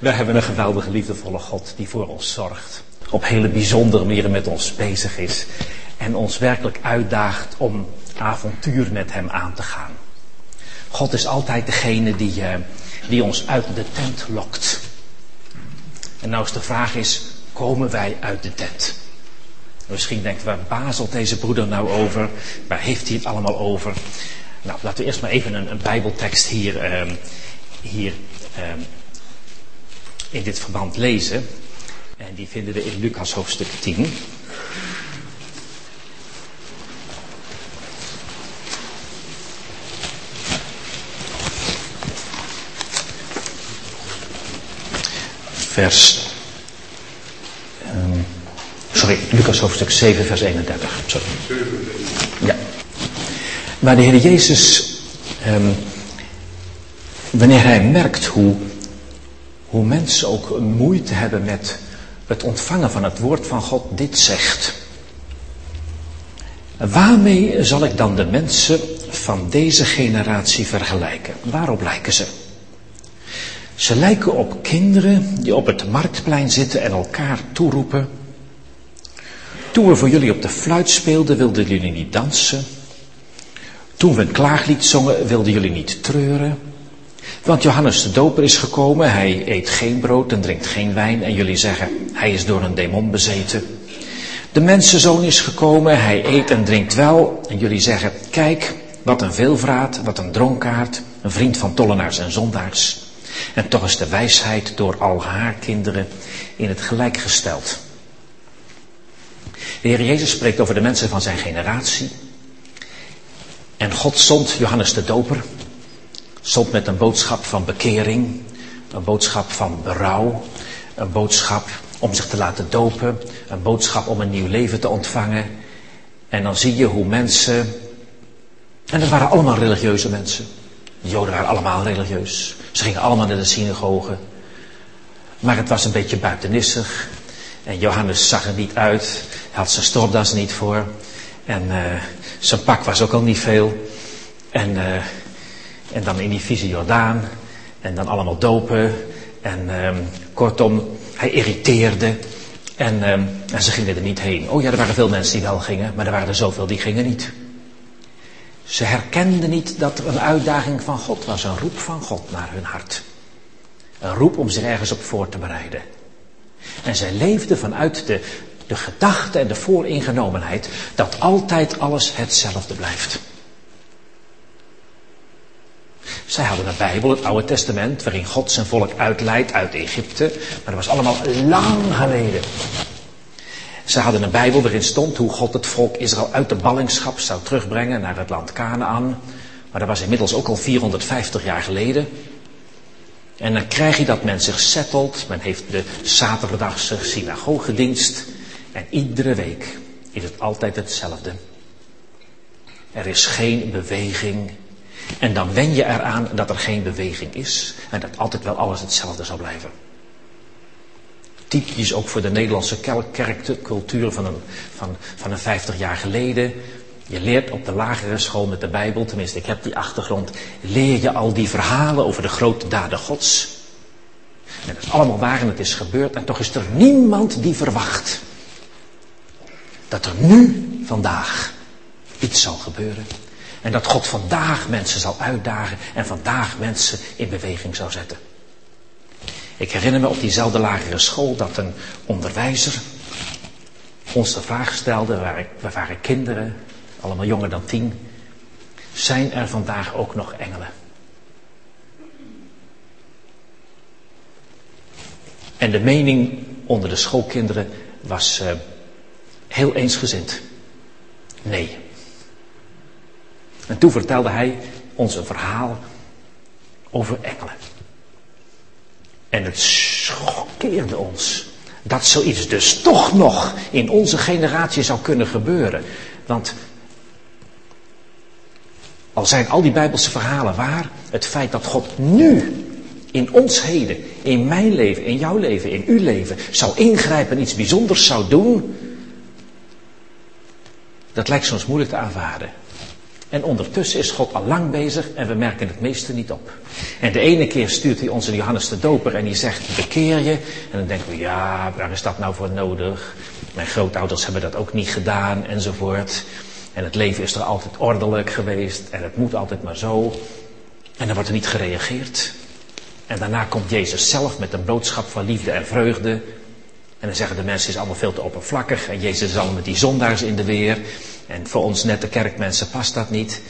We hebben een geweldige liefdevolle God die voor ons zorgt. Op hele bijzondere manieren met ons bezig is. En ons werkelijk uitdaagt om avontuur met hem aan te gaan. God is altijd degene die, uh, die ons uit de tent lokt. En nou is de vraag is, komen wij uit de tent? Misschien denkt, waar bazelt deze broeder nou over? Waar heeft hij het allemaal over? Nou, laten we eerst maar even een, een bijbeltekst hier, um, hier um, in dit verband lezen. En die vinden we in Lucas hoofdstuk 10. Vers. Um, sorry, Lucas hoofdstuk 7, vers 31. Sorry. Ja. Maar de Heer Jezus, um, wanneer hij merkt hoe, hoe mensen ook moeite hebben met het ontvangen van het woord van God, dit zegt. Waarmee zal ik dan de mensen van deze generatie vergelijken? Waarop lijken ze? Ze lijken op kinderen die op het marktplein zitten en elkaar toeroepen. Toen we voor jullie op de fluit speelden, wilden jullie niet dansen. Toen we een klaaglied zongen, wilden jullie niet treuren. Want Johannes de Doper is gekomen, hij eet geen brood en drinkt geen wijn en jullie zeggen, hij is door een demon bezeten. De mensenzoon is gekomen, hij eet en drinkt wel en jullie zeggen, kijk, wat een veelvraat, wat een dronkaard, een vriend van tollenaars en zondaars. En toch is de wijsheid door al haar kinderen in het gelijk gesteld. De Heer Jezus spreekt over de mensen van zijn generatie. En God zond Johannes de Doper, zond met een boodschap van bekering, een boodschap van berouw, een boodschap om zich te laten dopen, een boodschap om een nieuw leven te ontvangen. En dan zie je hoe mensen, en dat waren allemaal religieuze mensen. De Joden waren allemaal religieus. Ze gingen allemaal naar de synagoge. Maar het was een beetje buitenissig. En Johannes zag er niet uit. Hij had zijn stropdas niet voor. En uh, zijn pak was ook al niet veel. En, uh, en dan in die vieze Jordaan. En dan allemaal dopen. En um, kortom, hij irriteerde. En, um, en ze gingen er niet heen. Oh ja, er waren veel mensen die wel gingen. Maar er waren er zoveel die gingen niet. Ze herkenden niet dat er een uitdaging van God was, een roep van God naar hun hart. Een roep om zich ergens op voor te bereiden. En zij leefden vanuit de, de gedachte en de vooringenomenheid dat altijd alles hetzelfde blijft. Zij hadden een Bijbel, het Oude Testament, waarin God zijn volk uitleidt uit Egypte. Maar dat was allemaal lang geleden. Ze hadden een Bijbel waarin stond hoe God het volk Israël uit de ballingschap zou terugbrengen naar het land Canaan. Maar dat was inmiddels ook al 450 jaar geleden. En dan krijg je dat men zich settelt. Men heeft de zaterdagse synagogedienst. En iedere week is het altijd hetzelfde. Er is geen beweging. En dan wen je eraan dat er geen beweging is. En dat altijd wel alles hetzelfde zal blijven typisch ook voor de Nederlandse kerkcultuur van een, van, van een 50 jaar geleden. Je leert op de lagere school met de Bijbel, tenminste ik heb die achtergrond, leer je al die verhalen over de grote daden Gods. En dat is allemaal waar en het is gebeurd en toch is er niemand die verwacht dat er nu, vandaag, iets zal gebeuren. En dat God vandaag mensen zal uitdagen en vandaag mensen in beweging zal zetten. Ik herinner me op diezelfde lagere school dat een onderwijzer ons de vraag stelde, we waren kinderen, allemaal jonger dan tien, zijn er vandaag ook nog engelen? En de mening onder de schoolkinderen was uh, heel eensgezind. Nee. En toen vertelde hij ons een verhaal over engelen. En het schokkeerde ons. Dat zoiets dus toch nog in onze generatie zou kunnen gebeuren. Want al zijn al die Bijbelse verhalen waar, het feit dat God nu in ons heden, in mijn leven, in jouw leven, in uw leven, zou ingrijpen en iets bijzonders zou doen, dat lijkt soms moeilijk te aanvaarden. En ondertussen is God al lang bezig en we merken het meeste niet op. En de ene keer stuurt hij onze Johannes de Doper en die zegt bekeer je. En dan denken we ja, waar is dat nou voor nodig? Mijn grootouders hebben dat ook niet gedaan enzovoort. En het leven is er altijd ordelijk geweest en het moet altijd maar zo. En dan wordt er niet gereageerd. En daarna komt Jezus zelf met een boodschap van liefde en vreugde. En dan zeggen de mensen, het is allemaal veel te oppervlakkig. En Jezus is al met die zondaars in de weer. En voor ons nette kerkmensen past dat niet.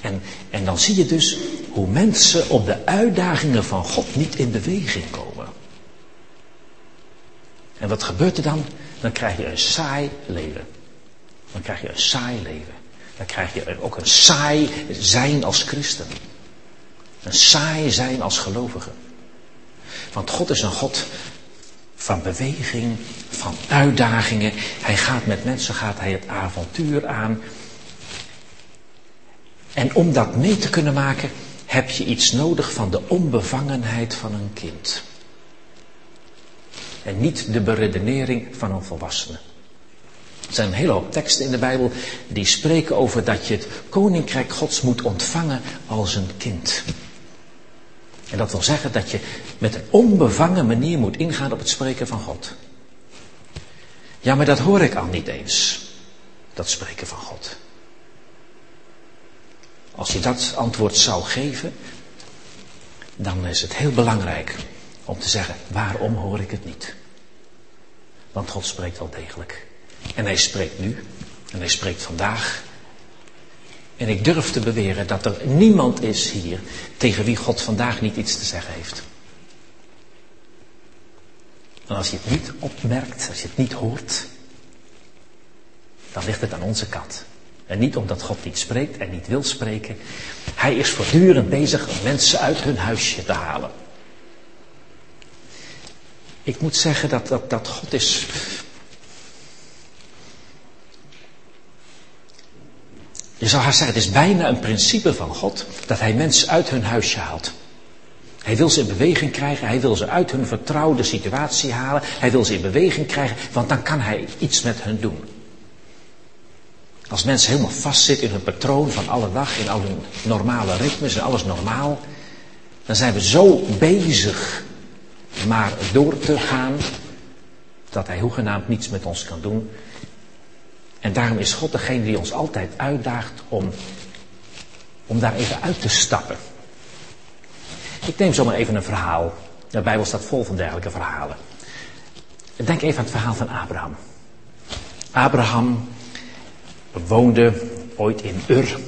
En, en dan zie je dus hoe mensen op de uitdagingen van God niet in beweging komen. En wat gebeurt er dan? Dan krijg je een saai leven. Dan krijg je een saai leven. Dan krijg je ook een saai zijn als christen. Een saai zijn als gelovige. Want God is een God van beweging, van uitdagingen. Hij gaat met mensen, gaat hij het avontuur aan. En om dat mee te kunnen maken, heb je iets nodig van de onbevangenheid van een kind. En niet de beredenering van een volwassene. Er zijn een hele hoop teksten in de Bijbel die spreken over dat je het koninkrijk Gods moet ontvangen als een kind. En dat wil zeggen dat je met een onbevangen manier moet ingaan op het spreken van God. Ja, maar dat hoor ik al niet eens. Dat spreken van God. Als je dat antwoord zou geven, dan is het heel belangrijk om te zeggen, waarom hoor ik het niet? Want God spreekt wel degelijk. En hij spreekt nu. En hij spreekt vandaag. En ik durf te beweren dat er niemand is hier tegen wie God vandaag niet iets te zeggen heeft. En als je het niet opmerkt, als je het niet hoort, dan ligt het aan onze kant. En niet omdat God niet spreekt en niet wil spreken. Hij is voortdurend bezig om mensen uit hun huisje te halen. Ik moet zeggen dat, dat, dat God is Je zou haar zeggen, het is bijna een principe van God dat hij mensen uit hun huisje haalt. Hij wil ze in beweging krijgen, hij wil ze uit hun vertrouwde situatie halen, hij wil ze in beweging krijgen, want dan kan hij iets met hen doen. Als mensen helemaal vastzitten in hun patroon van alle dag, in al hun normale ritmes en alles normaal, dan zijn we zo bezig maar door te gaan, dat hij hoegenaamd niets met ons kan doen. En daarom is God degene die ons altijd uitdaagt om, om daar even uit te stappen. Ik neem zomaar even een verhaal. De Bijbel staat vol van dergelijke verhalen. Denk even aan het verhaal van Abraham. Abraham woonde ooit in Ur.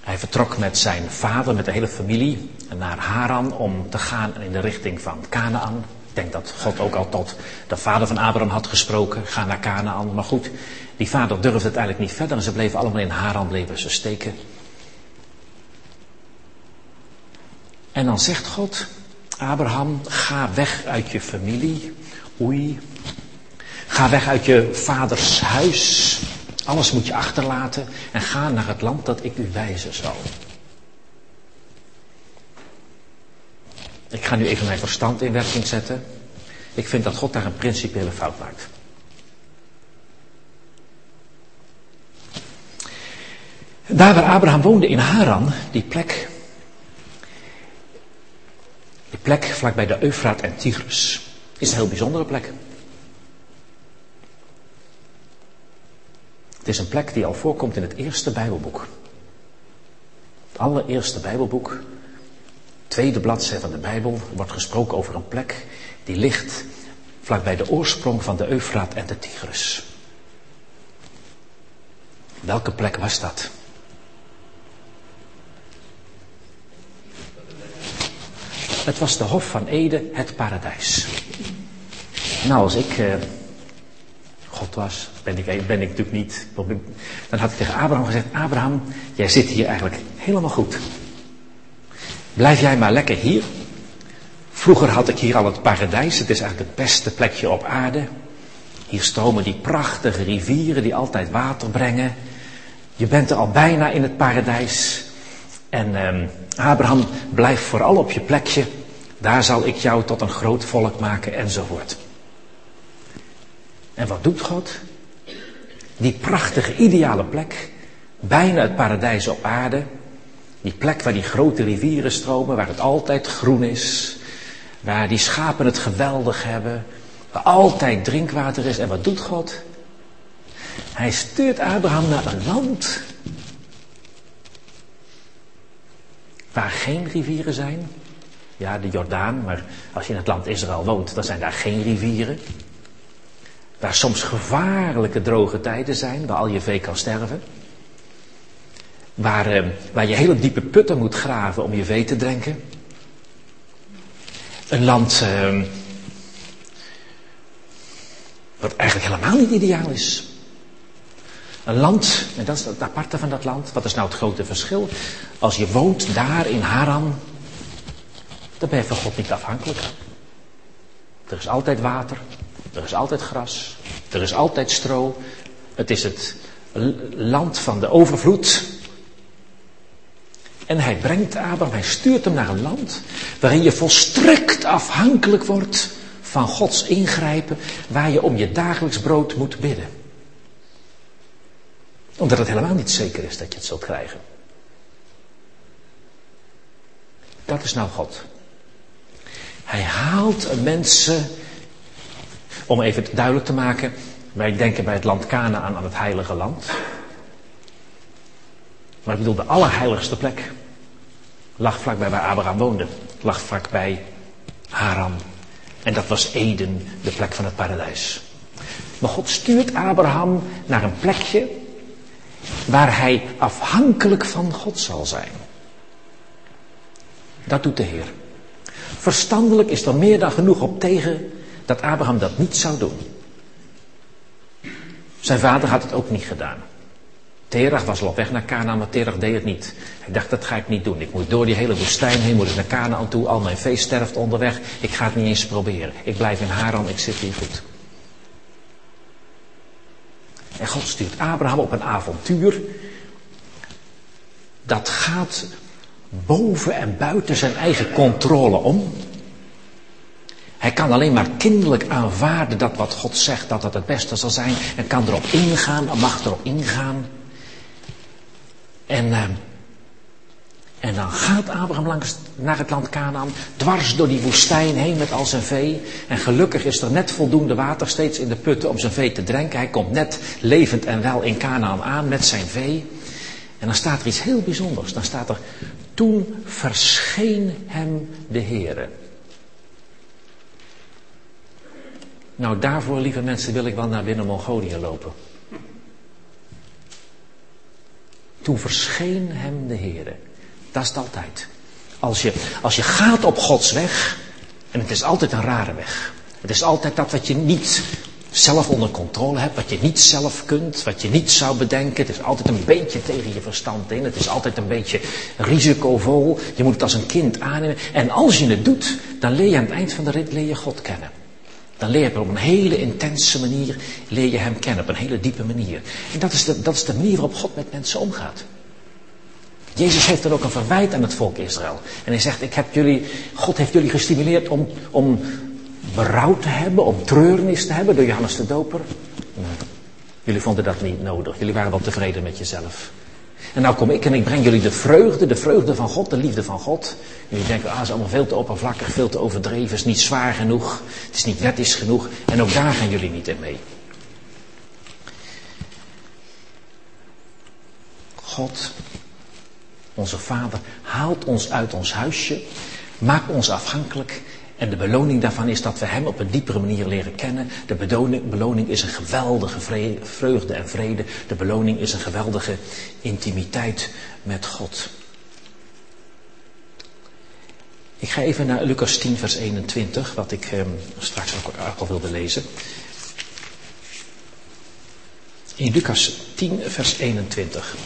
Hij vertrok met zijn vader, met de hele familie, naar Haran om te gaan in de richting van Canaan. Denk dat God ook al tot de vader van Abraham had gesproken. Ga naar Canaan. Maar goed, die vader durfde het eigenlijk niet verder. En ze bleven allemaal in Haran bleven ze steken. En dan zegt God, Abraham, ga weg uit je familie. Oei. Ga weg uit je vaders huis. Alles moet je achterlaten. En ga naar het land dat ik u wijzen zal. Ik ga nu even mijn verstand in werking zetten. Ik vind dat God daar een principiële fout maakt. Daar waar Abraham woonde in Haran, die plek, die plek vlakbij de Eufraat en Tigris, is een heel bijzondere plek. Het is een plek die al voorkomt in het eerste Bijbelboek. Het allereerste Bijbelboek tweede bladzijde van de Bijbel wordt gesproken over een plek die ligt vlakbij de oorsprong van de Eufraat en de Tigris. Welke plek was dat? Het was de Hof van Eden, het paradijs. Nou, als ik uh, God was, ben ik, ben ik natuurlijk niet. Dan had ik tegen Abraham gezegd: Abraham, jij zit hier eigenlijk helemaal goed. Blijf jij maar lekker hier. Vroeger had ik hier al het paradijs. Het is eigenlijk het beste plekje op aarde. Hier stromen die prachtige rivieren die altijd water brengen. Je bent er al bijna in het paradijs. En eh, Abraham, blijf vooral op je plekje. Daar zal ik jou tot een groot volk maken enzovoort. En wat doet God? Die prachtige, ideale plek, Bijna het paradijs op aarde. Die plek waar die grote rivieren stromen, waar het altijd groen is. Waar die schapen het geweldig hebben. Waar altijd drinkwater is. En wat doet God? Hij stuurt Abraham naar een land waar geen rivieren zijn. Ja, de Jordaan, maar als je in het land Israël woont, dan zijn daar geen rivieren. Waar soms gevaarlijke droge tijden zijn, waar al je vee kan sterven. Waar, eh, waar je hele diepe putten moet graven om je vee te drinken. Een land eh, wat eigenlijk helemaal niet ideaal is. Een land, en dat is het aparte van dat land, wat is nou het grote verschil? Als je woont daar in Haran, dan ben je van God niet afhankelijk. Er is altijd water, er is altijd gras, er is altijd stro. Het is het land van de overvloed. En hij brengt Abraham, hij stuurt hem naar een land waarin je volstrekt afhankelijk wordt van Gods ingrijpen, waar je om je dagelijks brood moet bidden. Omdat het helemaal niet zeker is dat je het zult krijgen. Dat is nou God. Hij haalt mensen, om even duidelijk te maken, wij denken bij het land Canaan aan het heilige land. Maar ik bedoel, de allerheiligste plek lag vlakbij waar Abraham woonde. Lag vlakbij Haran. En dat was Eden, de plek van het paradijs. Maar God stuurt Abraham naar een plekje waar hij afhankelijk van God zal zijn. Dat doet de Heer. Verstandelijk is er meer dan genoeg op tegen dat Abraham dat niet zou doen. Zijn vader had het ook niet gedaan. Terach was al op weg naar Canaan, maar Terach deed het niet. Hij dacht, dat ga ik niet doen. Ik moet door die hele woestijn heen, moet ik naar Canaan toe. Al mijn vee sterft onderweg. Ik ga het niet eens proberen. Ik blijf in Haran, ik zit hier goed. En God stuurt Abraham op een avontuur. Dat gaat boven en buiten zijn eigen controle om. Hij kan alleen maar kinderlijk aanvaarden dat wat God zegt, dat dat het beste zal zijn. En kan erop ingaan, mag erop ingaan. En, uh, en dan gaat Abraham langs naar het land Canaan, dwars door die woestijn heen met al zijn vee. En gelukkig is er net voldoende water steeds in de putten om zijn vee te drinken. Hij komt net levend en wel in Canaan aan met zijn vee. En dan staat er iets heel bijzonders. Dan staat er, toen verscheen hem de Heere. Nou, daarvoor, lieve mensen, wil ik wel naar binnen Mongolië lopen. Toen verscheen hem de Heer. Dat is het altijd. Als je, als je gaat op Gods weg, en het is altijd een rare weg. Het is altijd dat wat je niet zelf onder controle hebt, wat je niet zelf kunt, wat je niet zou bedenken. Het is altijd een beetje tegen je verstand in. Het is altijd een beetje risicovol. Je moet het als een kind aannemen. En als je het doet, dan leer je aan het eind van de rit leer je God kennen. Dan leer je op een hele intense manier, leer je hem kennen, op een hele diepe manier. En dat is de, dat is de manier waarop God met mensen omgaat. Jezus heeft dan ook een verwijt aan het volk Israël. En hij zegt, ik heb jullie, God heeft jullie gestimuleerd om, om berouw te hebben, om treurnis te hebben door Johannes de Doper. Jullie vonden dat niet nodig. Jullie waren wel tevreden met jezelf. En nou kom ik en ik breng jullie de vreugde, de vreugde van God, de liefde van God. Jullie denken, ah, is allemaal veel te oppervlakkig, veel te overdreven, is niet zwaar genoeg, het is niet wettisch genoeg. En ook daar gaan jullie niet in mee. God, onze Vader, haalt ons uit ons huisje, maakt ons afhankelijk en de beloning daarvan is dat we Hem op een diepere manier leren kennen. De beloning, beloning is een geweldige vreugde en vrede. De beloning is een geweldige intimiteit met God. Ik ga even naar Lucas 10, vers 21, wat ik eh, straks ook al wilde lezen. In Lucas 10, vers 21.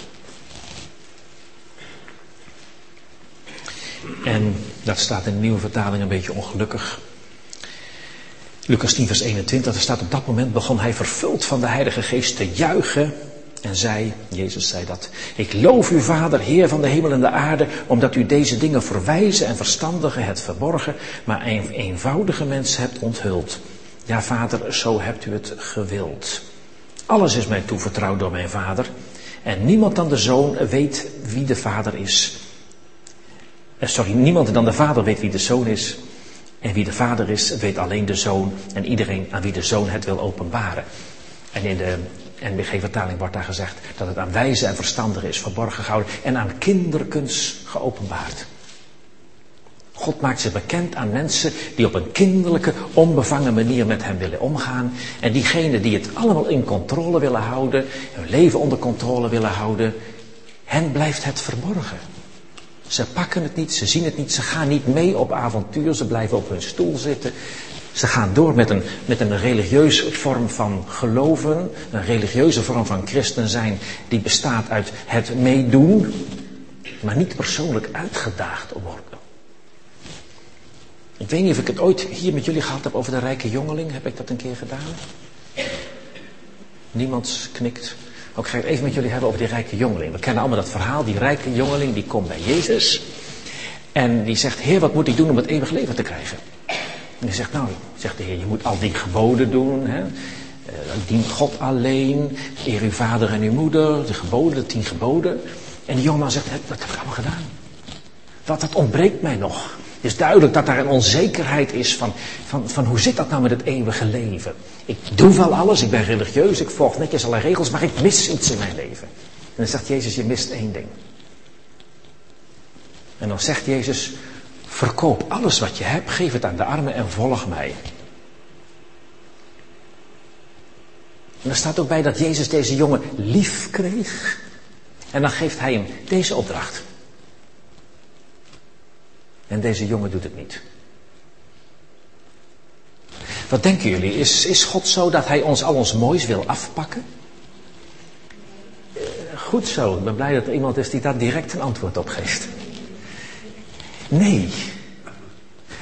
En dat staat in de nieuwe vertaling een beetje ongelukkig. Lucas 10, vers 21, er staat op dat moment begon hij vervuld van de Heilige Geest te juichen en zei, Jezus zei dat, ik loof u Vader, Heer van de hemel en de aarde, omdat u deze dingen voor wijze en verstandige het verborgen, maar een eenvoudige mens hebt onthuld. Ja Vader, zo hebt u het gewild. Alles is mij toevertrouwd door mijn Vader. En niemand dan de zoon weet wie de vader is. Eh, sorry, niemand dan de vader weet wie de zoon is. En wie de vader is, weet alleen de zoon en iedereen aan wie de zoon het wil openbaren. En in de NBG-vertaling wordt daar gezegd dat het aan wijze en verstandigen is verborgen gehouden en aan kinderkunst geopenbaard. God maakt zich bekend aan mensen die op een kinderlijke, onbevangen manier met hem willen omgaan. En diegenen die het allemaal in controle willen houden, hun leven onder controle willen houden, hen blijft het verborgen. Ze pakken het niet, ze zien het niet, ze gaan niet mee op avontuur, ze blijven op hun stoel zitten. Ze gaan door met een, met een religieuze vorm van geloven, een religieuze vorm van christen zijn, die bestaat uit het meedoen, maar niet persoonlijk uitgedaagd worden. Ik weet niet of ik het ooit hier met jullie gehad heb over de rijke jongeling. Heb ik dat een keer gedaan? Niemand knikt. Ook ga ik het even met jullie hebben over die rijke jongeling. We kennen allemaal dat verhaal. Die rijke jongeling die komt bij Jezus. En die zegt, Heer, wat moet ik doen om het eeuwig leven te krijgen? En die zegt, nou, zegt de Heer, je moet al die geboden doen. Hè? Uh, dien God alleen. Eer uw vader en uw moeder. De geboden, de tien geboden. En die jongeman zegt, dat heb ik allemaal gedaan. Wat, dat ontbreekt mij nog. Is duidelijk dat daar een onzekerheid is van, van, van hoe zit dat nou met het eeuwige leven. Ik doe wel alles, ik ben religieus, ik volg netjes alle regels, maar ik mis iets in mijn leven. En dan zegt Jezus, je mist één ding. En dan zegt Jezus, verkoop alles wat je hebt, geef het aan de armen en volg mij. En er staat ook bij dat Jezus deze jongen lief kreeg. En dan geeft hij hem deze opdracht. En deze jongen doet het niet. Wat denken jullie? Is, is God zo dat hij ons al ons moois wil afpakken? Eh, goed zo. Ik ben blij dat er iemand is die daar direct een antwoord op geeft. Nee.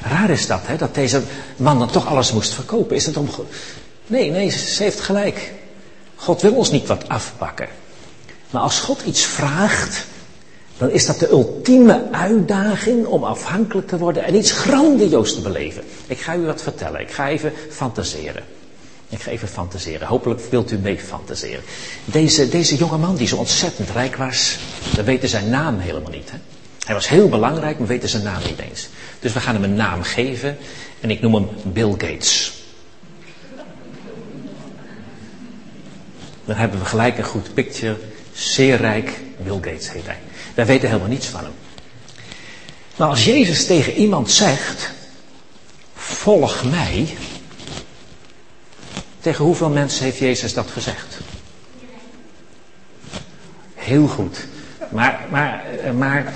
Raar is dat, hè? Dat deze man dan toch alles moest verkopen. Is het om. Nee, nee, ze heeft gelijk. God wil ons niet wat afpakken. Maar als God iets vraagt, dan is dat de ultieme uitdaging om afhankelijk te worden en iets grandioos te beleven. Ik ga u wat vertellen. Ik ga even fantaseren. Ik ga even fantaseren. Hopelijk wilt u mee fantaseren. Deze, deze jonge man die zo ontzettend rijk was, we weten zijn naam helemaal niet. Hè? Hij was heel belangrijk, maar we weten zijn naam niet eens. Dus we gaan hem een naam geven en ik noem hem Bill Gates. Dan hebben we gelijk een goed picture. Zeer rijk, Bill Gates heet hij. Wij weten helemaal niets van hem. Maar als Jezus tegen iemand zegt, volg mij, tegen hoeveel mensen heeft Jezus dat gezegd? Heel goed. Maar, maar, maar,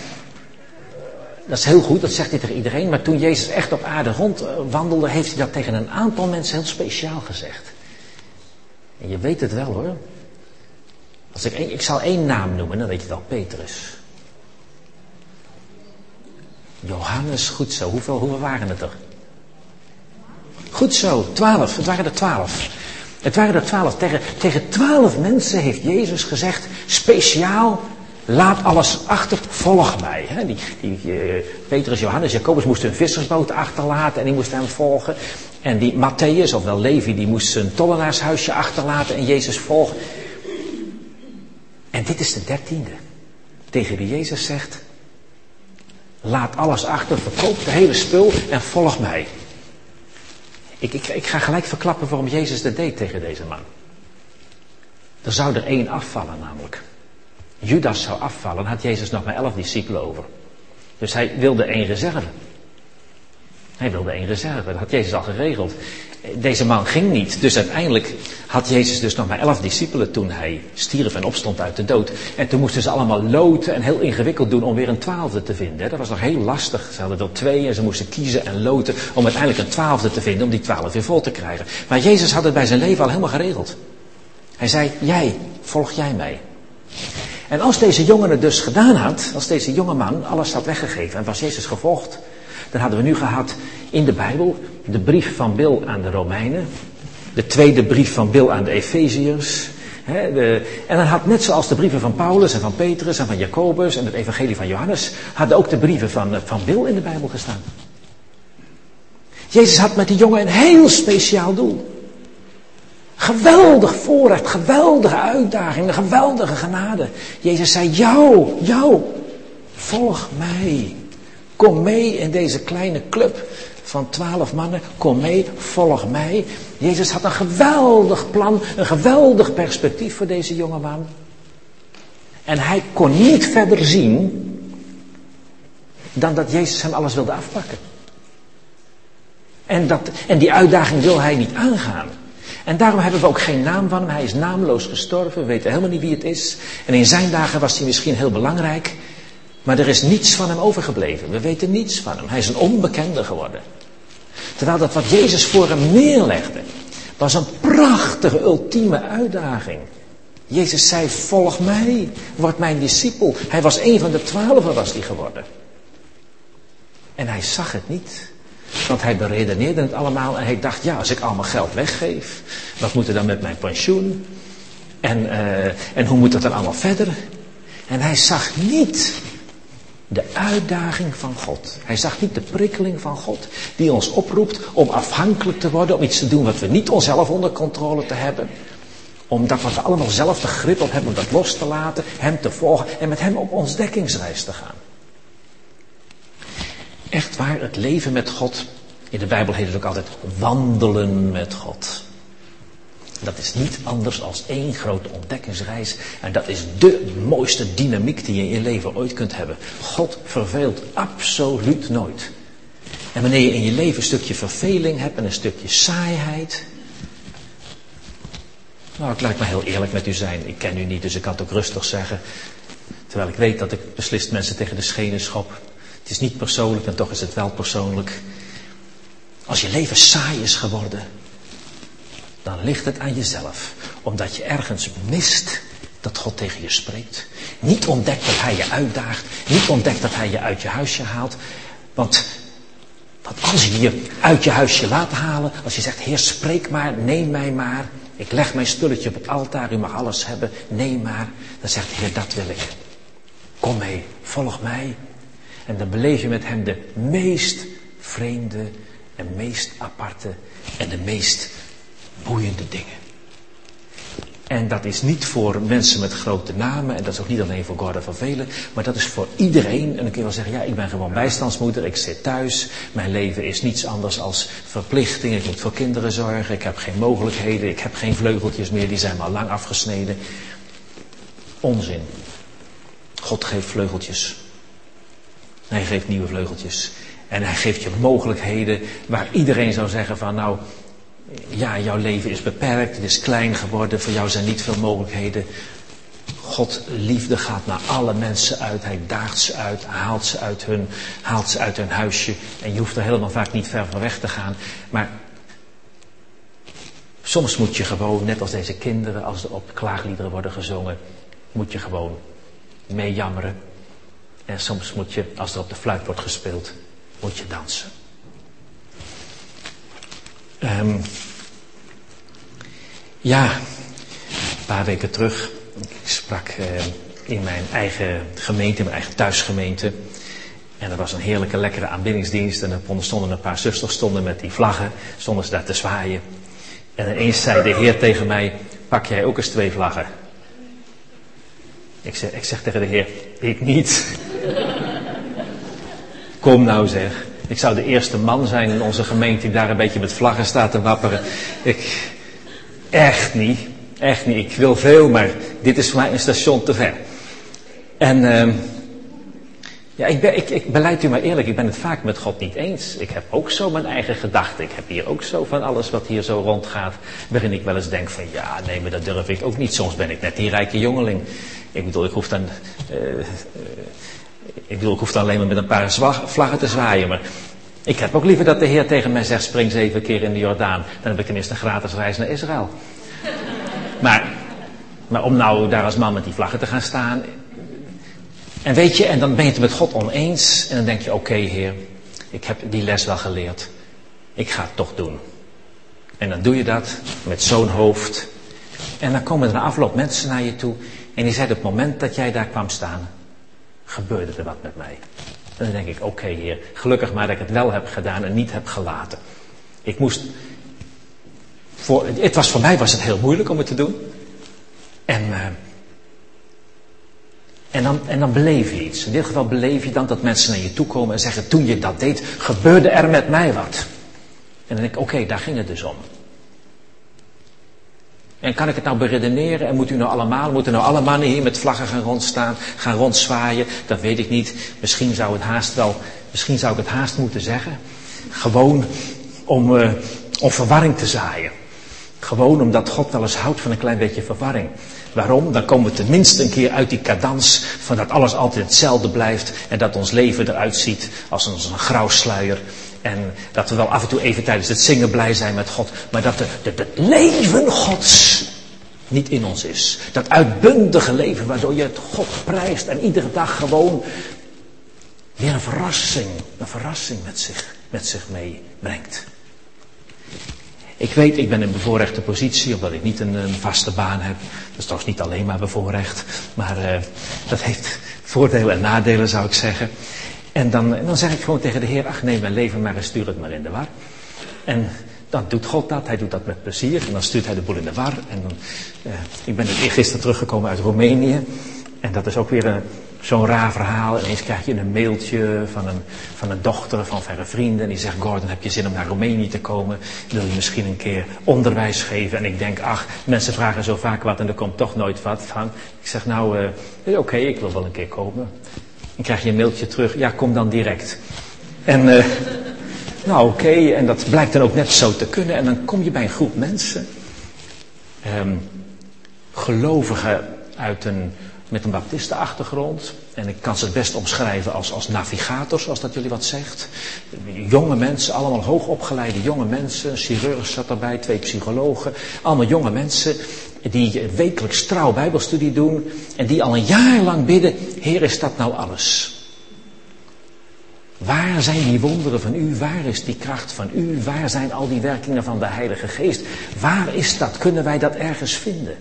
dat is heel goed, dat zegt hij tegen iedereen. Maar toen Jezus echt op aarde rondwandelde, heeft hij dat tegen een aantal mensen heel speciaal gezegd. En je weet het wel hoor. Als ik, ik zal één naam noemen, dan weet je wel, Petrus. Johannes, goed zo. Hoeveel, hoeveel waren het er? Goed zo, twaalf. Het waren er twaalf. Het waren er twaalf. Tegen, tegen twaalf mensen heeft Jezus gezegd, speciaal, laat alles achter, volg mij. die, die, uh, Petrus, Johannes, Jacobus moesten een vissersboot achterlaten en die moesten hem volgen. En die Matthäus, ofwel Levi, die moest zijn tollenaarshuisje achterlaten en Jezus volgen. En dit is de dertiende. Tegen wie Jezus zegt, Laat alles achter, verkoop de hele spul en volg mij. Ik, ik, ik ga gelijk verklappen waarom Jezus dat deed tegen deze man. Er zou er één afvallen namelijk. Judas zou afvallen, had Jezus nog maar elf discipelen over. Dus hij wilde één reserve. Hij wilde één reserve, dat had Jezus al geregeld. Deze man ging niet, dus uiteindelijk had Jezus dus nog maar elf discipelen toen hij stierf en opstond uit de dood. En toen moesten ze allemaal loten en heel ingewikkeld doen om weer een twaalfde te vinden. Dat was nog heel lastig. Ze hadden er twee en ze moesten kiezen en loten om uiteindelijk een twaalfde te vinden, om die twaalf weer vol te krijgen. Maar Jezus had het bij zijn leven al helemaal geregeld. Hij zei, jij, volg jij mij. En als deze jongen het dus gedaan had, als deze jonge man alles had weggegeven en was Jezus gevolgd, dan hadden we nu gehad in de Bijbel de brief van Bil aan de Romeinen, de tweede brief van Bil aan de Efeziërs. en dan had net zoals de brieven van Paulus en van Petrus en van Jacobus en het evangelie van Johannes, hadden ook de brieven van, van Bil in de Bijbel gestaan. Jezus had met die jongen een heel speciaal doel. Geweldig voorrecht, geweldige uitdaging, een geweldige genade. Jezus zei, jou, jou, volg mij. Kom mee in deze kleine club van twaalf mannen. Kom mee, volg mij. Jezus had een geweldig plan, een geweldig perspectief voor deze jonge man. En hij kon niet verder zien dan dat Jezus hem alles wilde afpakken. En, dat, en die uitdaging wil hij niet aangaan. En daarom hebben we ook geen naam van hem. Hij is naamloos gestorven. We weten helemaal niet wie het is. En in zijn dagen was hij misschien heel belangrijk. Maar er is niets van hem overgebleven. We weten niets van hem. Hij is een onbekende geworden. Terwijl dat wat Jezus voor hem neerlegde, was een prachtige, ultieme uitdaging. Jezus zei, volg mij, word mijn discipel. Hij was een van de twaalfen, was hij geworden. En hij zag het niet. Want hij beredeneerde het allemaal en hij dacht, ja, als ik al mijn geld weggeef, wat moet er dan met mijn pensioen? En, uh, en hoe moet dat dan allemaal verder? En hij zag niet de uitdaging van God. Hij zag niet de prikkeling van God die ons oproept om afhankelijk te worden, om iets te doen wat we niet onszelf onder controle te hebben. Omdat we allemaal zelf de grip op hebben om dat los te laten, hem te volgen en met hem op ons dekkingsreis te gaan. Echt waar, het leven met God, in de Bijbel heet het ook altijd wandelen met God. Dat is niet anders dan één grote ontdekkingsreis. En dat is de mooiste dynamiek die je in je leven ooit kunt hebben. God verveelt absoluut nooit. En wanneer je in je leven een stukje verveling hebt en een stukje saaiheid. Nou, ik laat maar heel eerlijk met u zijn. Ik ken u niet, dus ik kan het ook rustig zeggen. Terwijl ik weet dat ik beslist mensen tegen de schenen schop. Het is niet persoonlijk en toch is het wel persoonlijk. Als je leven saai is geworden, dan ligt het aan jezelf. Omdat je ergens mist dat God tegen je spreekt. Niet ontdekt dat Hij je uitdaagt. Niet ontdekt dat Hij je uit je huisje haalt. Want, als je je uit je huisje laat halen, als je zegt, Heer, spreek maar, neem mij maar. Ik leg mijn spulletje op het altaar, u mag alles hebben, neem maar. Dan zegt de Heer, dat wil ik. Kom mee, volg mij. En dan beleef je met Hem de meest vreemde en meest aparte en de meest boeiende dingen. En dat is niet voor mensen met grote namen, en dat is ook niet alleen voor Gordon van Velen, maar dat is voor iedereen. En dan kun je wel zeggen, ja, ik ben gewoon bijstandsmoeder, ik zit thuis, mijn leven is niets anders als verplichting, ik moet voor kinderen zorgen, ik heb geen mogelijkheden, ik heb geen vleugeltjes meer, die zijn al lang afgesneden. Onzin. God geeft vleugeltjes. Hij geeft nieuwe vleugeltjes. En hij geeft je mogelijkheden waar iedereen zou zeggen van nou, ja, jouw leven is beperkt, het is klein geworden, voor jou zijn niet veel mogelijkheden. God liefde gaat naar alle mensen uit, hij daagt ze uit, haalt ze uit hun, haalt ze uit hun huisje. En je hoeft er helemaal vaak niet ver van weg te gaan. Maar soms moet je gewoon, net als deze kinderen, als er op klaagliederen worden gezongen, moet je gewoon meejammeren. En soms moet je, als er op de fluit wordt gespeeld, moet je dansen. Um, ja, een paar weken terug, ik sprak uh, in mijn eigen gemeente, mijn eigen thuisgemeente. En er was een heerlijke, lekkere aanbiddingsdienst. En er stonden een paar zusters stonden met die vlaggen, stonden ze daar te zwaaien. En ineens zei de Heer tegen mij, pak jij ook eens twee vlaggen? Ik zeg, ik zeg tegen de Heer, ik niet. Kom nou zeg. Ik zou de eerste man zijn in onze gemeente die daar een beetje met vlaggen staat te wapperen. Ik, echt niet. Echt niet. Ik wil veel, maar dit is voor mij een station te ver. En uh, ja, ik, ben, ik, ik beleid u maar eerlijk, ik ben het vaak met God niet eens. Ik heb ook zo mijn eigen gedachten. Ik heb hier ook zo van alles wat hier zo rondgaat. Waarin ik wel eens denk van ja, nee, maar dat durf ik ook niet. Soms ben ik net die rijke jongeling. Ik bedoel, ik hoef dan... Uh, ik bedoel, ik hoef dan alleen maar met een paar vlaggen te zwaaien. Maar ik heb ook liever dat de Heer tegen mij zegt: spring zeven keer in de Jordaan. Dan heb ik tenminste een gratis reis naar Israël. Maar, maar om nou daar als man met die vlaggen te gaan staan. En weet je, en dan ben je het met God oneens. En dan denk je: oké, Heer, ik heb die les wel geleerd. Ik ga het toch doen. En dan doe je dat met zo'n hoofd. En dan komen er na afloop mensen naar je toe. En die zeiden op het moment dat jij daar kwam staan gebeurde er wat met mij. En dan denk ik, oké heer, gelukkig maar dat ik het wel heb gedaan en niet heb gelaten. Ik moest, voor, het was, voor mij was het heel moeilijk om het te doen. En, uh, en, dan, en dan beleef je iets. In dit geval beleef je dan dat mensen naar je toe komen en zeggen: Toen je dat deed, gebeurde er met mij wat. En dan denk ik: Oké, daar ging het dus om. En kan ik het nou beredeneren? En moet u nou allemaal, moeten nou alle mannen hier met vlaggen gaan rondstaan, gaan rondzwaaien? Dat weet ik niet. Misschien zou het haast wel, misschien zou ik het haast moeten zeggen. Gewoon om, uh, om verwarring te zaaien. Gewoon omdat God wel eens houdt van een klein beetje verwarring. Waarom? Dan komen we tenminste een keer uit die cadans van dat alles altijd hetzelfde blijft en dat ons leven eruit ziet als een, als een grauw sluier. En dat we wel af en toe even tijdens het zingen blij zijn met God, maar dat het leven Gods niet in ons is. Dat uitbundige leven waardoor je het God prijst en iedere dag gewoon weer een verrassing, een verrassing met zich, met zich meebrengt. Ik weet, ik ben in bevoorrechte positie, omdat ik niet een, een, vaste baan heb. Dat is trouwens niet alleen maar bevoorrecht, maar uh, dat heeft voordelen en nadelen, zou ik zeggen. En dan, dan zeg ik gewoon tegen de Heer, ach neem mijn leven maar en stuur het maar in de war. En dan doet God dat, hij doet dat met plezier. En dan stuurt hij de boel in de war. En dan, uh, ik ben gisteren teruggekomen uit Roemenië. En dat is ook weer een, zo'n raar verhaal. Ineens krijg je een mailtje van een, van een dochter van verre vrienden. En die zegt, Gordon, heb je zin om naar Roemenië te komen? Wil je misschien een keer onderwijs geven? En ik denk, ach, mensen vragen zo vaak wat en er komt toch nooit wat van. Ik zeg, nou, uh, oké, ik wil wel een keer komen. Dan krijg je een mailtje terug, ja, kom dan direct. En, uh, nou oké, en dat blijkt dan ook net zo te kunnen. En dan kom je bij een groep mensen. Um, gelovigen uit een met een baptistenachtergrond. En ik kan ze het best omschrijven als, als navigators, als dat jullie wat zegt. Jonge mensen, allemaal hoogopgeleide jonge mensen. Een chirurg zat erbij, twee psychologen. Allemaal jonge mensen die wekelijks trouw bijbelstudie doen. En die al een jaar lang bidden, Heer is dat nou alles? Waar zijn die wonderen van u? Waar is die kracht van u? Waar zijn al die werkingen van de Heilige Geest? Waar is dat? Kunnen wij dat ergens vinden?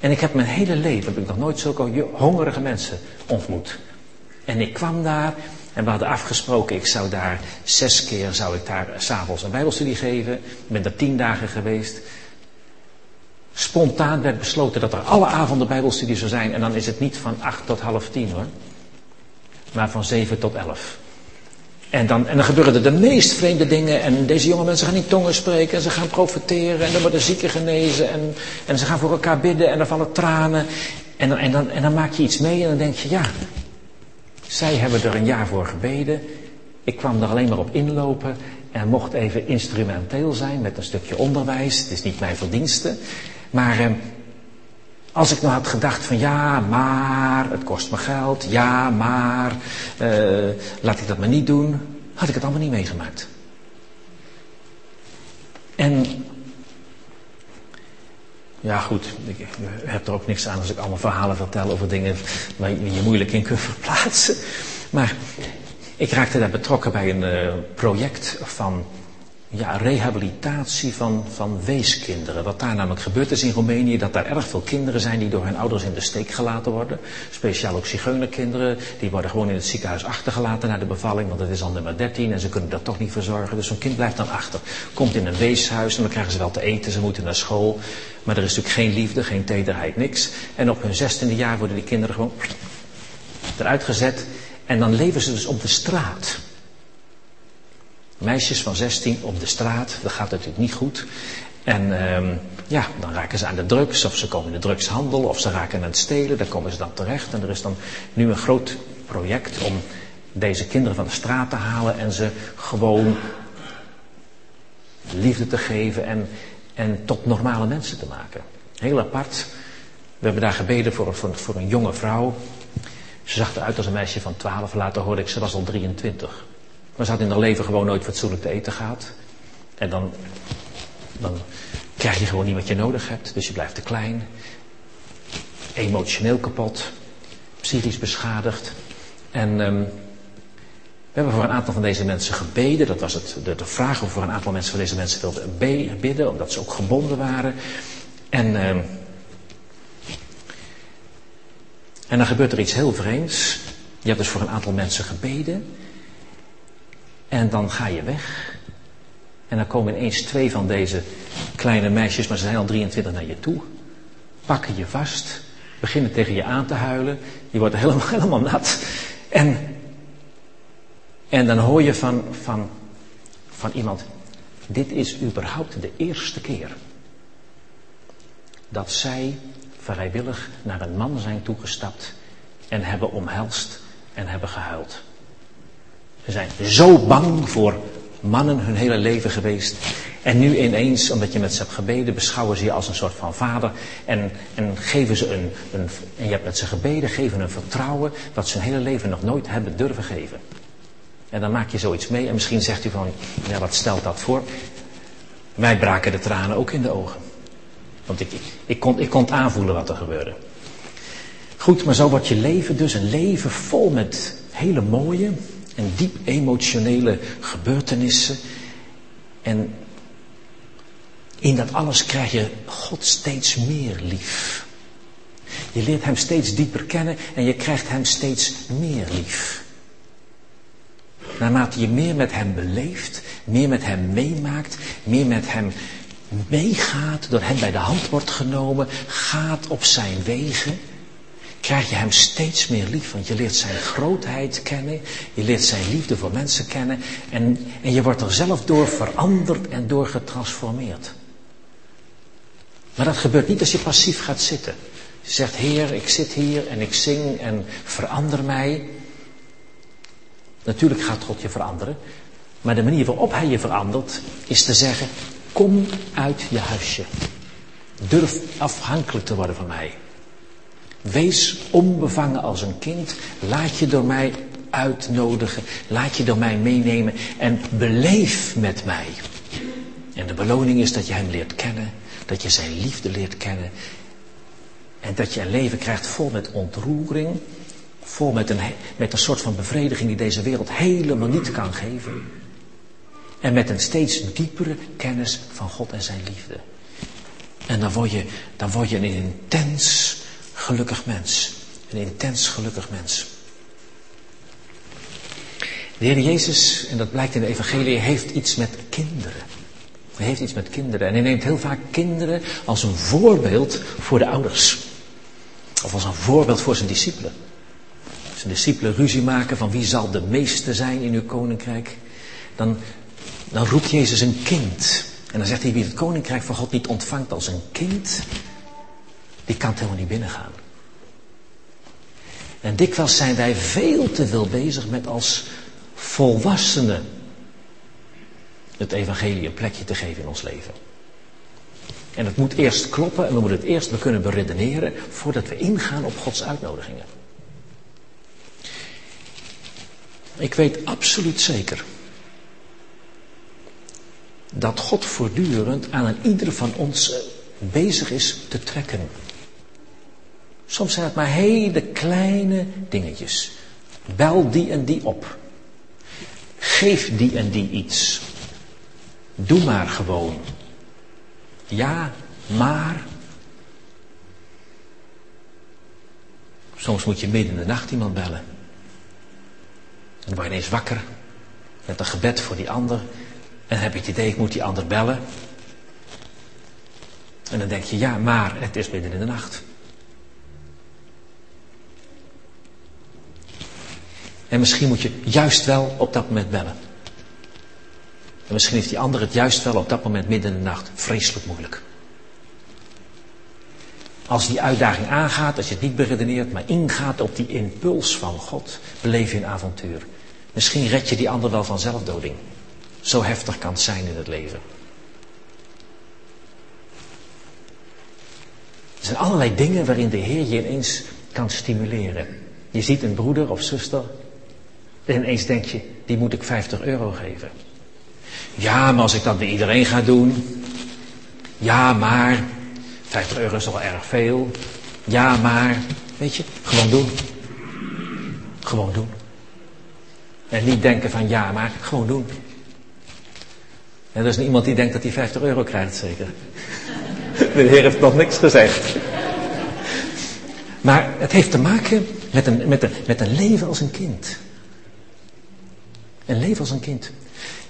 En ik heb mijn hele leven, heb ik nog nooit zulke hongerige mensen ontmoet. En ik kwam daar en we hadden afgesproken, ik zou daar zes keer, zou ik daar s'avonds een bijbelstudie geven. Ik ben daar tien dagen geweest. Spontaan werd besloten dat er alle avonden bijbelstudie zou zijn. En dan is het niet van acht tot half tien hoor. Maar van zeven tot elf. En dan, en dan gebeuren er de meest vreemde dingen. En deze jonge mensen gaan in tongen spreken. En ze gaan profiteren. En dan worden zieken genezen. En, en ze gaan voor elkaar bidden. En er vallen tranen. En dan, en, dan, en dan maak je iets mee. En dan denk je, ja. Zij hebben er een jaar voor gebeden. Ik kwam er alleen maar op inlopen. En mocht even instrumenteel zijn met een stukje onderwijs. Het is niet mijn verdienste. Maar eh, als ik nou had gedacht van ja, maar het kost me geld, ja, maar uh, laat ik dat maar niet doen, had ik het allemaal niet meegemaakt. En ja, goed, ik heb er ook niks aan als ik allemaal verhalen vertel over dingen waar je je moeilijk in kunt verplaatsen. Maar ik raakte daar betrokken bij een uh, project van ja, rehabilitatie van, van weeskinderen. Wat daar namelijk gebeurt is in Roemenië, dat daar erg veel kinderen zijn die door hun ouders in de steek gelaten worden. Speciaal ook zigeunerkinderen, die worden gewoon in het ziekenhuis achtergelaten na de bevalling, want het is al nummer 13 en ze kunnen dat toch niet verzorgen. Dus zo'n kind blijft dan achter. Komt in een weeshuis en dan krijgen ze wel te eten, ze moeten naar school. Maar er is natuurlijk geen liefde, geen tederheid, niks. En op hun zestiende jaar worden die kinderen gewoon eruit gezet en dan leven ze dus op de straat. Meisjes van 16 op de straat, dat gaat natuurlijk niet goed. En um, ja, dan raken ze aan de drugs, of ze komen in de drugshandel, of ze raken aan het stelen, daar komen ze dan terecht. En er is dan nu een groot project om deze kinderen van de straat te halen en ze gewoon liefde te geven en, en tot normale mensen te maken. Heel apart. We hebben daar gebeden voor, voor, voor een jonge vrouw. Ze zag eruit als een meisje van 12, later hoorde ik ze was al 23. Maar ze had in haar leven gewoon nooit fatsoenlijk te eten gehad. En dan, dan krijg je gewoon niet wat je nodig hebt. Dus je blijft te klein. Emotioneel kapot. Psychisch beschadigd. En um, we hebben voor een aantal van deze mensen gebeden. Dat was het, de, de vraag of voor een aantal mensen van deze mensen wilden bidden. Omdat ze ook gebonden waren. En, um, en dan gebeurt er iets heel vreemds. Je hebt dus voor een aantal mensen gebeden. En dan ga je weg. En dan komen ineens twee van deze kleine meisjes, maar ze zijn al 23 naar je toe. Pakken je vast, beginnen tegen je aan te huilen. Je wordt helemaal, helemaal nat. En, en dan hoor je van, van, van iemand, dit is überhaupt de eerste keer dat zij vrijwillig naar een man zijn toegestapt en hebben omhelst en hebben gehuild. Ze zijn zo bang voor mannen hun hele leven geweest. En nu ineens, omdat je met ze hebt gebeden, beschouwen ze je als een soort van vader. En, en geven ze een, een, en je hebt met ze gebeden, geven een vertrouwen wat ze hun hele leven nog nooit hebben durven geven. En dan maak je zoiets mee en misschien zegt u van, ja wat stelt dat voor? Mij braken de tranen ook in de ogen. Want ik, ik, kon, ik kon aanvoelen wat er gebeurde. Goed, maar zo wordt je leven dus een leven vol met hele mooie en diep emotionele gebeurtenissen. En in dat alles krijg je God steeds meer lief. Je leert Hem steeds dieper kennen en je krijgt Hem steeds meer lief. Naarmate je meer met Hem beleeft, meer met Hem meemaakt, meer met Hem meegaat, door Hem bij de hand wordt genomen, gaat op Zijn wegen, krijg je Hem steeds meer lief. Want je leert Zijn grootheid kennen, je leert Zijn liefde voor mensen kennen en, en je wordt er zelf door veranderd en door getransformeerd. Maar dat gebeurt niet als je passief gaat zitten. Je zegt, Heer, ik zit hier en ik zing en verander mij. Natuurlijk gaat God je veranderen. Maar de manier waarop Hij je verandert is te zeggen, kom uit je huisje. Durf afhankelijk te worden van mij. Wees onbevangen als een kind. Laat je door mij uitnodigen. Laat je door mij meenemen. En beleef met mij. En de beloning is dat je hem leert kennen. Dat je zijn liefde leert kennen. En dat je een leven krijgt vol met ontroering. Vol met een, met een soort van bevrediging die deze wereld helemaal niet kan geven. En met een steeds diepere kennis van God en zijn liefde. En dan word je, dan word je een intens gelukkig mens. Een intens gelukkig mens. De Heer Jezus, en dat blijkt in de Evangelie, heeft iets met kinderen. Hij heeft iets met kinderen. En hij neemt heel vaak kinderen als een voorbeeld voor de ouders. Of als een voorbeeld voor zijn discipelen. Zijn discipelen ruzie maken van wie zal de meeste zijn in uw koninkrijk. Dan, dan roept Jezus een kind. En dan zegt hij wie het koninkrijk van God niet ontvangt als een kind, die kan helemaal niet binnengaan. En dikwijls zijn wij veel te veel bezig met als volwassenen het evangelie een plekje te geven in ons leven. En het moet eerst kloppen en we moeten het eerst we kunnen beredeneren voordat we ingaan op Gods uitnodigingen. Ik weet absoluut zeker dat God voortdurend aan een ieder van ons bezig is te trekken. Soms zijn het maar hele kleine dingetjes. Bel die en die op. Geef die en die iets. Doe maar gewoon. Ja, maar. Soms moet je midden in de nacht iemand bellen. En dan word je ineens wakker. Met een gebed voor die ander. En dan heb je het idee, ik moet die ander bellen. En dan denk je, ja, maar het is midden in de nacht. En misschien moet je juist wel op dat moment bellen. En misschien heeft die ander het juist wel op dat moment midden in de nacht vreselijk moeilijk. Als die uitdaging aangaat, als je het niet beredeneert, maar ingaat op die impuls van God, beleef je een avontuur. Misschien red je die ander wel van zelfdoding. Zo heftig kan het zijn in het leven. Er zijn allerlei dingen waarin de Heer je ineens kan stimuleren. Je ziet een broeder of zuster en ineens denk je, die moet ik 50 euro geven. Ja, maar als ik dat bij iedereen ga doen. Ja, maar 50 euro is wel erg veel. Ja, maar, weet je, gewoon doen. Gewoon doen. En niet denken van ja, maar gewoon doen. En er is iemand die denkt dat hij 50 euro krijgt, zeker. De Heer heeft nog niks gezegd. Maar het heeft te maken met een, met met een leven als een kind. Een leven als een kind.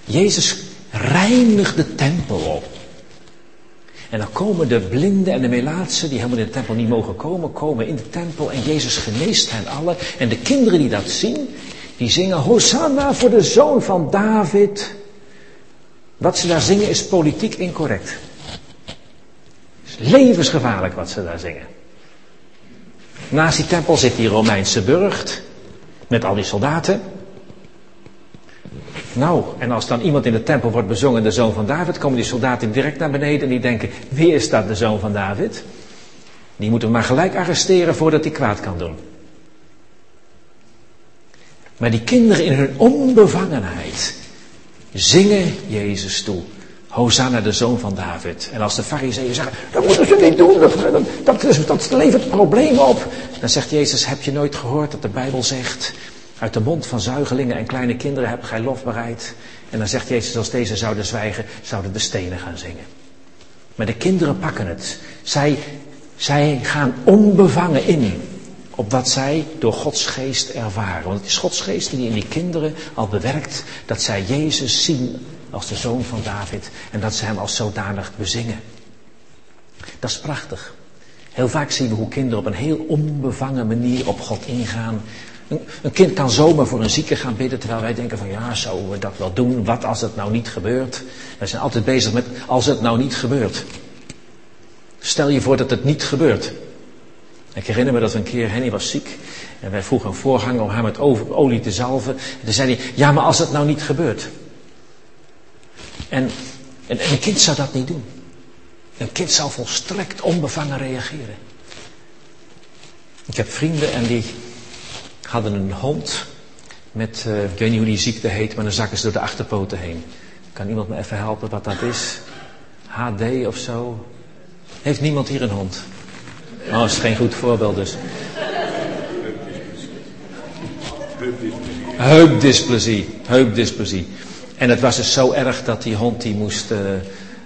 Jezus reinig de tempel op. En dan komen de blinden en de melaatsen, die helemaal in de tempel niet mogen komen, komen in de tempel en Jezus geneest hen allen. En de kinderen die dat zien, die zingen Hosanna voor de zoon van David. Wat ze daar zingen is politiek incorrect. Het is levensgevaarlijk wat ze daar zingen. Naast die tempel zit die Romeinse burcht met al die soldaten. Nou, en als dan iemand in de tempel wordt bezongen, de zoon van David, komen die soldaten direct naar beneden en die denken, wie is dat, de zoon van David? Die moeten we maar gelijk arresteren voordat hij kwaad kan doen. Maar die kinderen in hun onbevangenheid zingen Jezus toe. Hosanna, de zoon van David. En als de fariseeën zeggen, dat moeten ze niet doen, dat, dat, dat, dat levert problemen op. Dan zegt Jezus, heb je nooit gehoord dat de Bijbel zegt, uit de mond van zuigelingen en kleine kinderen heb gij lof bereid. En dan zegt Jezus, als deze zouden zwijgen, zouden de stenen gaan zingen. Maar de kinderen pakken het. Zij, zij gaan onbevangen in op wat zij door Gods geest ervaren. Want het is Gods geest die in die kinderen al bewerkt dat zij Jezus zien als de zoon van David en dat ze hem als zodanig bezingen. Dat is prachtig. Heel vaak zien we hoe kinderen op een heel onbevangen manier op God ingaan. Een, kind kan zomaar voor een zieke gaan bidden, terwijl wij denken van ja, zouden we dat wel doen? Wat als het nou niet gebeurt? Wij zijn altijd bezig met als het nou niet gebeurt. Stel je voor dat het niet gebeurt. Ik herinner me dat een keer Henny was ziek en wij vroegen een voorganger om haar met olie te zalven. En toen zei hij, ja maar als het nou niet gebeurt. En, en, een kind zou dat niet doen. Een kind zou volstrekt onbevangen reageren. Ik heb vrienden en die hadden een hond met, uh, ik weet niet hoe die ziekte heet, maar dan zakken ze door de achterpoten heen. Kan iemand me even helpen wat dat is? HD of zo? Heeft niemand hier een hond? Oh, dat is geen goed voorbeeld dus. Heupdysplasie. Heupdysplasie. En het was dus zo erg dat die hond die moest uh,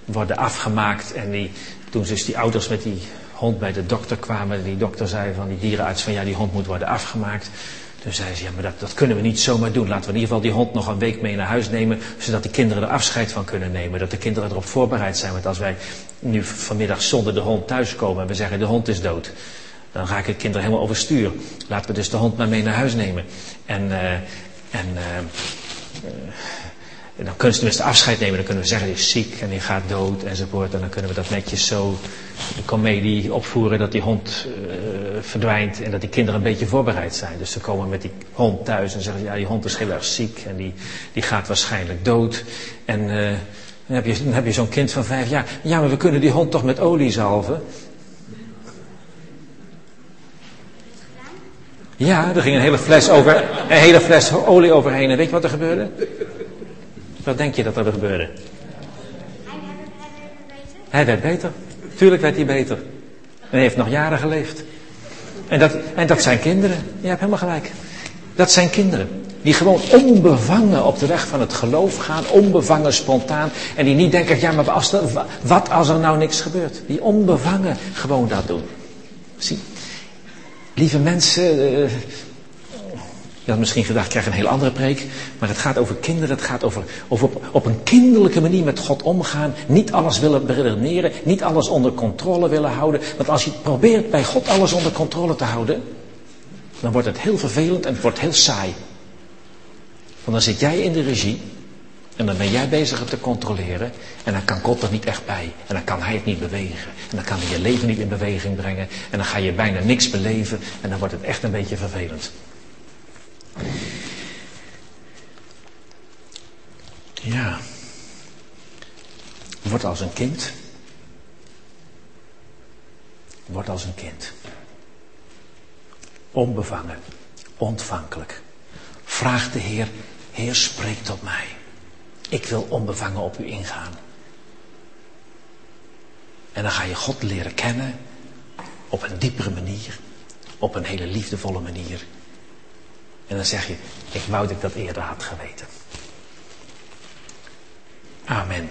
worden afgemaakt. En die, toen dus die ouders met die hond bij de dokter kwamen. Die dokter zei van die dierenarts van ja die hond moet worden afgemaakt. Toen zei ze ja maar dat, dat kunnen we niet zomaar doen. Laten we in ieder geval die hond nog een week mee naar huis nemen. Zodat de kinderen er afscheid van kunnen nemen. Dat de kinderen erop voorbereid zijn. Want als wij nu vanmiddag zonder de hond thuiskomen en we zeggen de hond is dood. Dan raak ik kinderen helemaal overstuur. Laten we dus de hond maar mee naar huis nemen. En, uh, en uh, en dan kunnen ze tenminste afscheid nemen. Dan kunnen we zeggen, hij is ziek en hij gaat dood enzovoort. En dan kunnen we dat netjes zo, de comedie opvoeren dat die hond uh, verdwijnt. En dat die kinderen een beetje voorbereid zijn. Dus ze komen met die hond thuis en zeggen, ja die hond is heel erg ziek. En die, die gaat waarschijnlijk dood. En uh, dan heb je, dan heb je zo'n kind van vijf jaar. Ja, maar we kunnen die hond toch met olie zalven? Ja, er ging een hele fles over, een hele fles olie overheen. En weet je wat er gebeurde? Wat denk je dat er gebeurde? Hij werd beter. Tuurlijk werd hij beter. En hij heeft nog jaren geleefd. En dat, en dat zijn kinderen. Je hebt helemaal gelijk. Dat zijn kinderen. Die gewoon onbevangen op de weg van het geloof gaan. Onbevangen, spontaan. En die niet denken, ja maar wat als er nou niks gebeurt? Die onbevangen gewoon dat doen. Zie. Lieve mensen, uh, je had misschien gedacht, ik krijg een heel andere preek. Maar het gaat over kinderen. Het gaat over, over op, op, een kinderlijke manier met God omgaan. Niet alles willen beredeneren. Niet alles onder controle willen houden. Want als je probeert bij God alles onder controle te houden. Dan wordt het heel vervelend en het wordt heel saai. Want dan zit jij in de regie. En dan ben jij bezig het te controleren. En dan kan God er niet echt bij. En dan kan hij het niet bewegen. En dan kan hij je leven niet in beweging brengen. En dan ga je bijna niks beleven. En dan wordt het echt een beetje vervelend. Ja. Word als een kind. Word als een kind. Onbevangen. Ontvankelijk. Vraag de Heer, Heer spreek tot mij. Ik wil onbevangen op u ingaan. En dan ga je God leren kennen op een diepere manier, op een hele liefdevolle manier. En dan zeg je, ik wou dat ik dat eerder had geweten. Amen.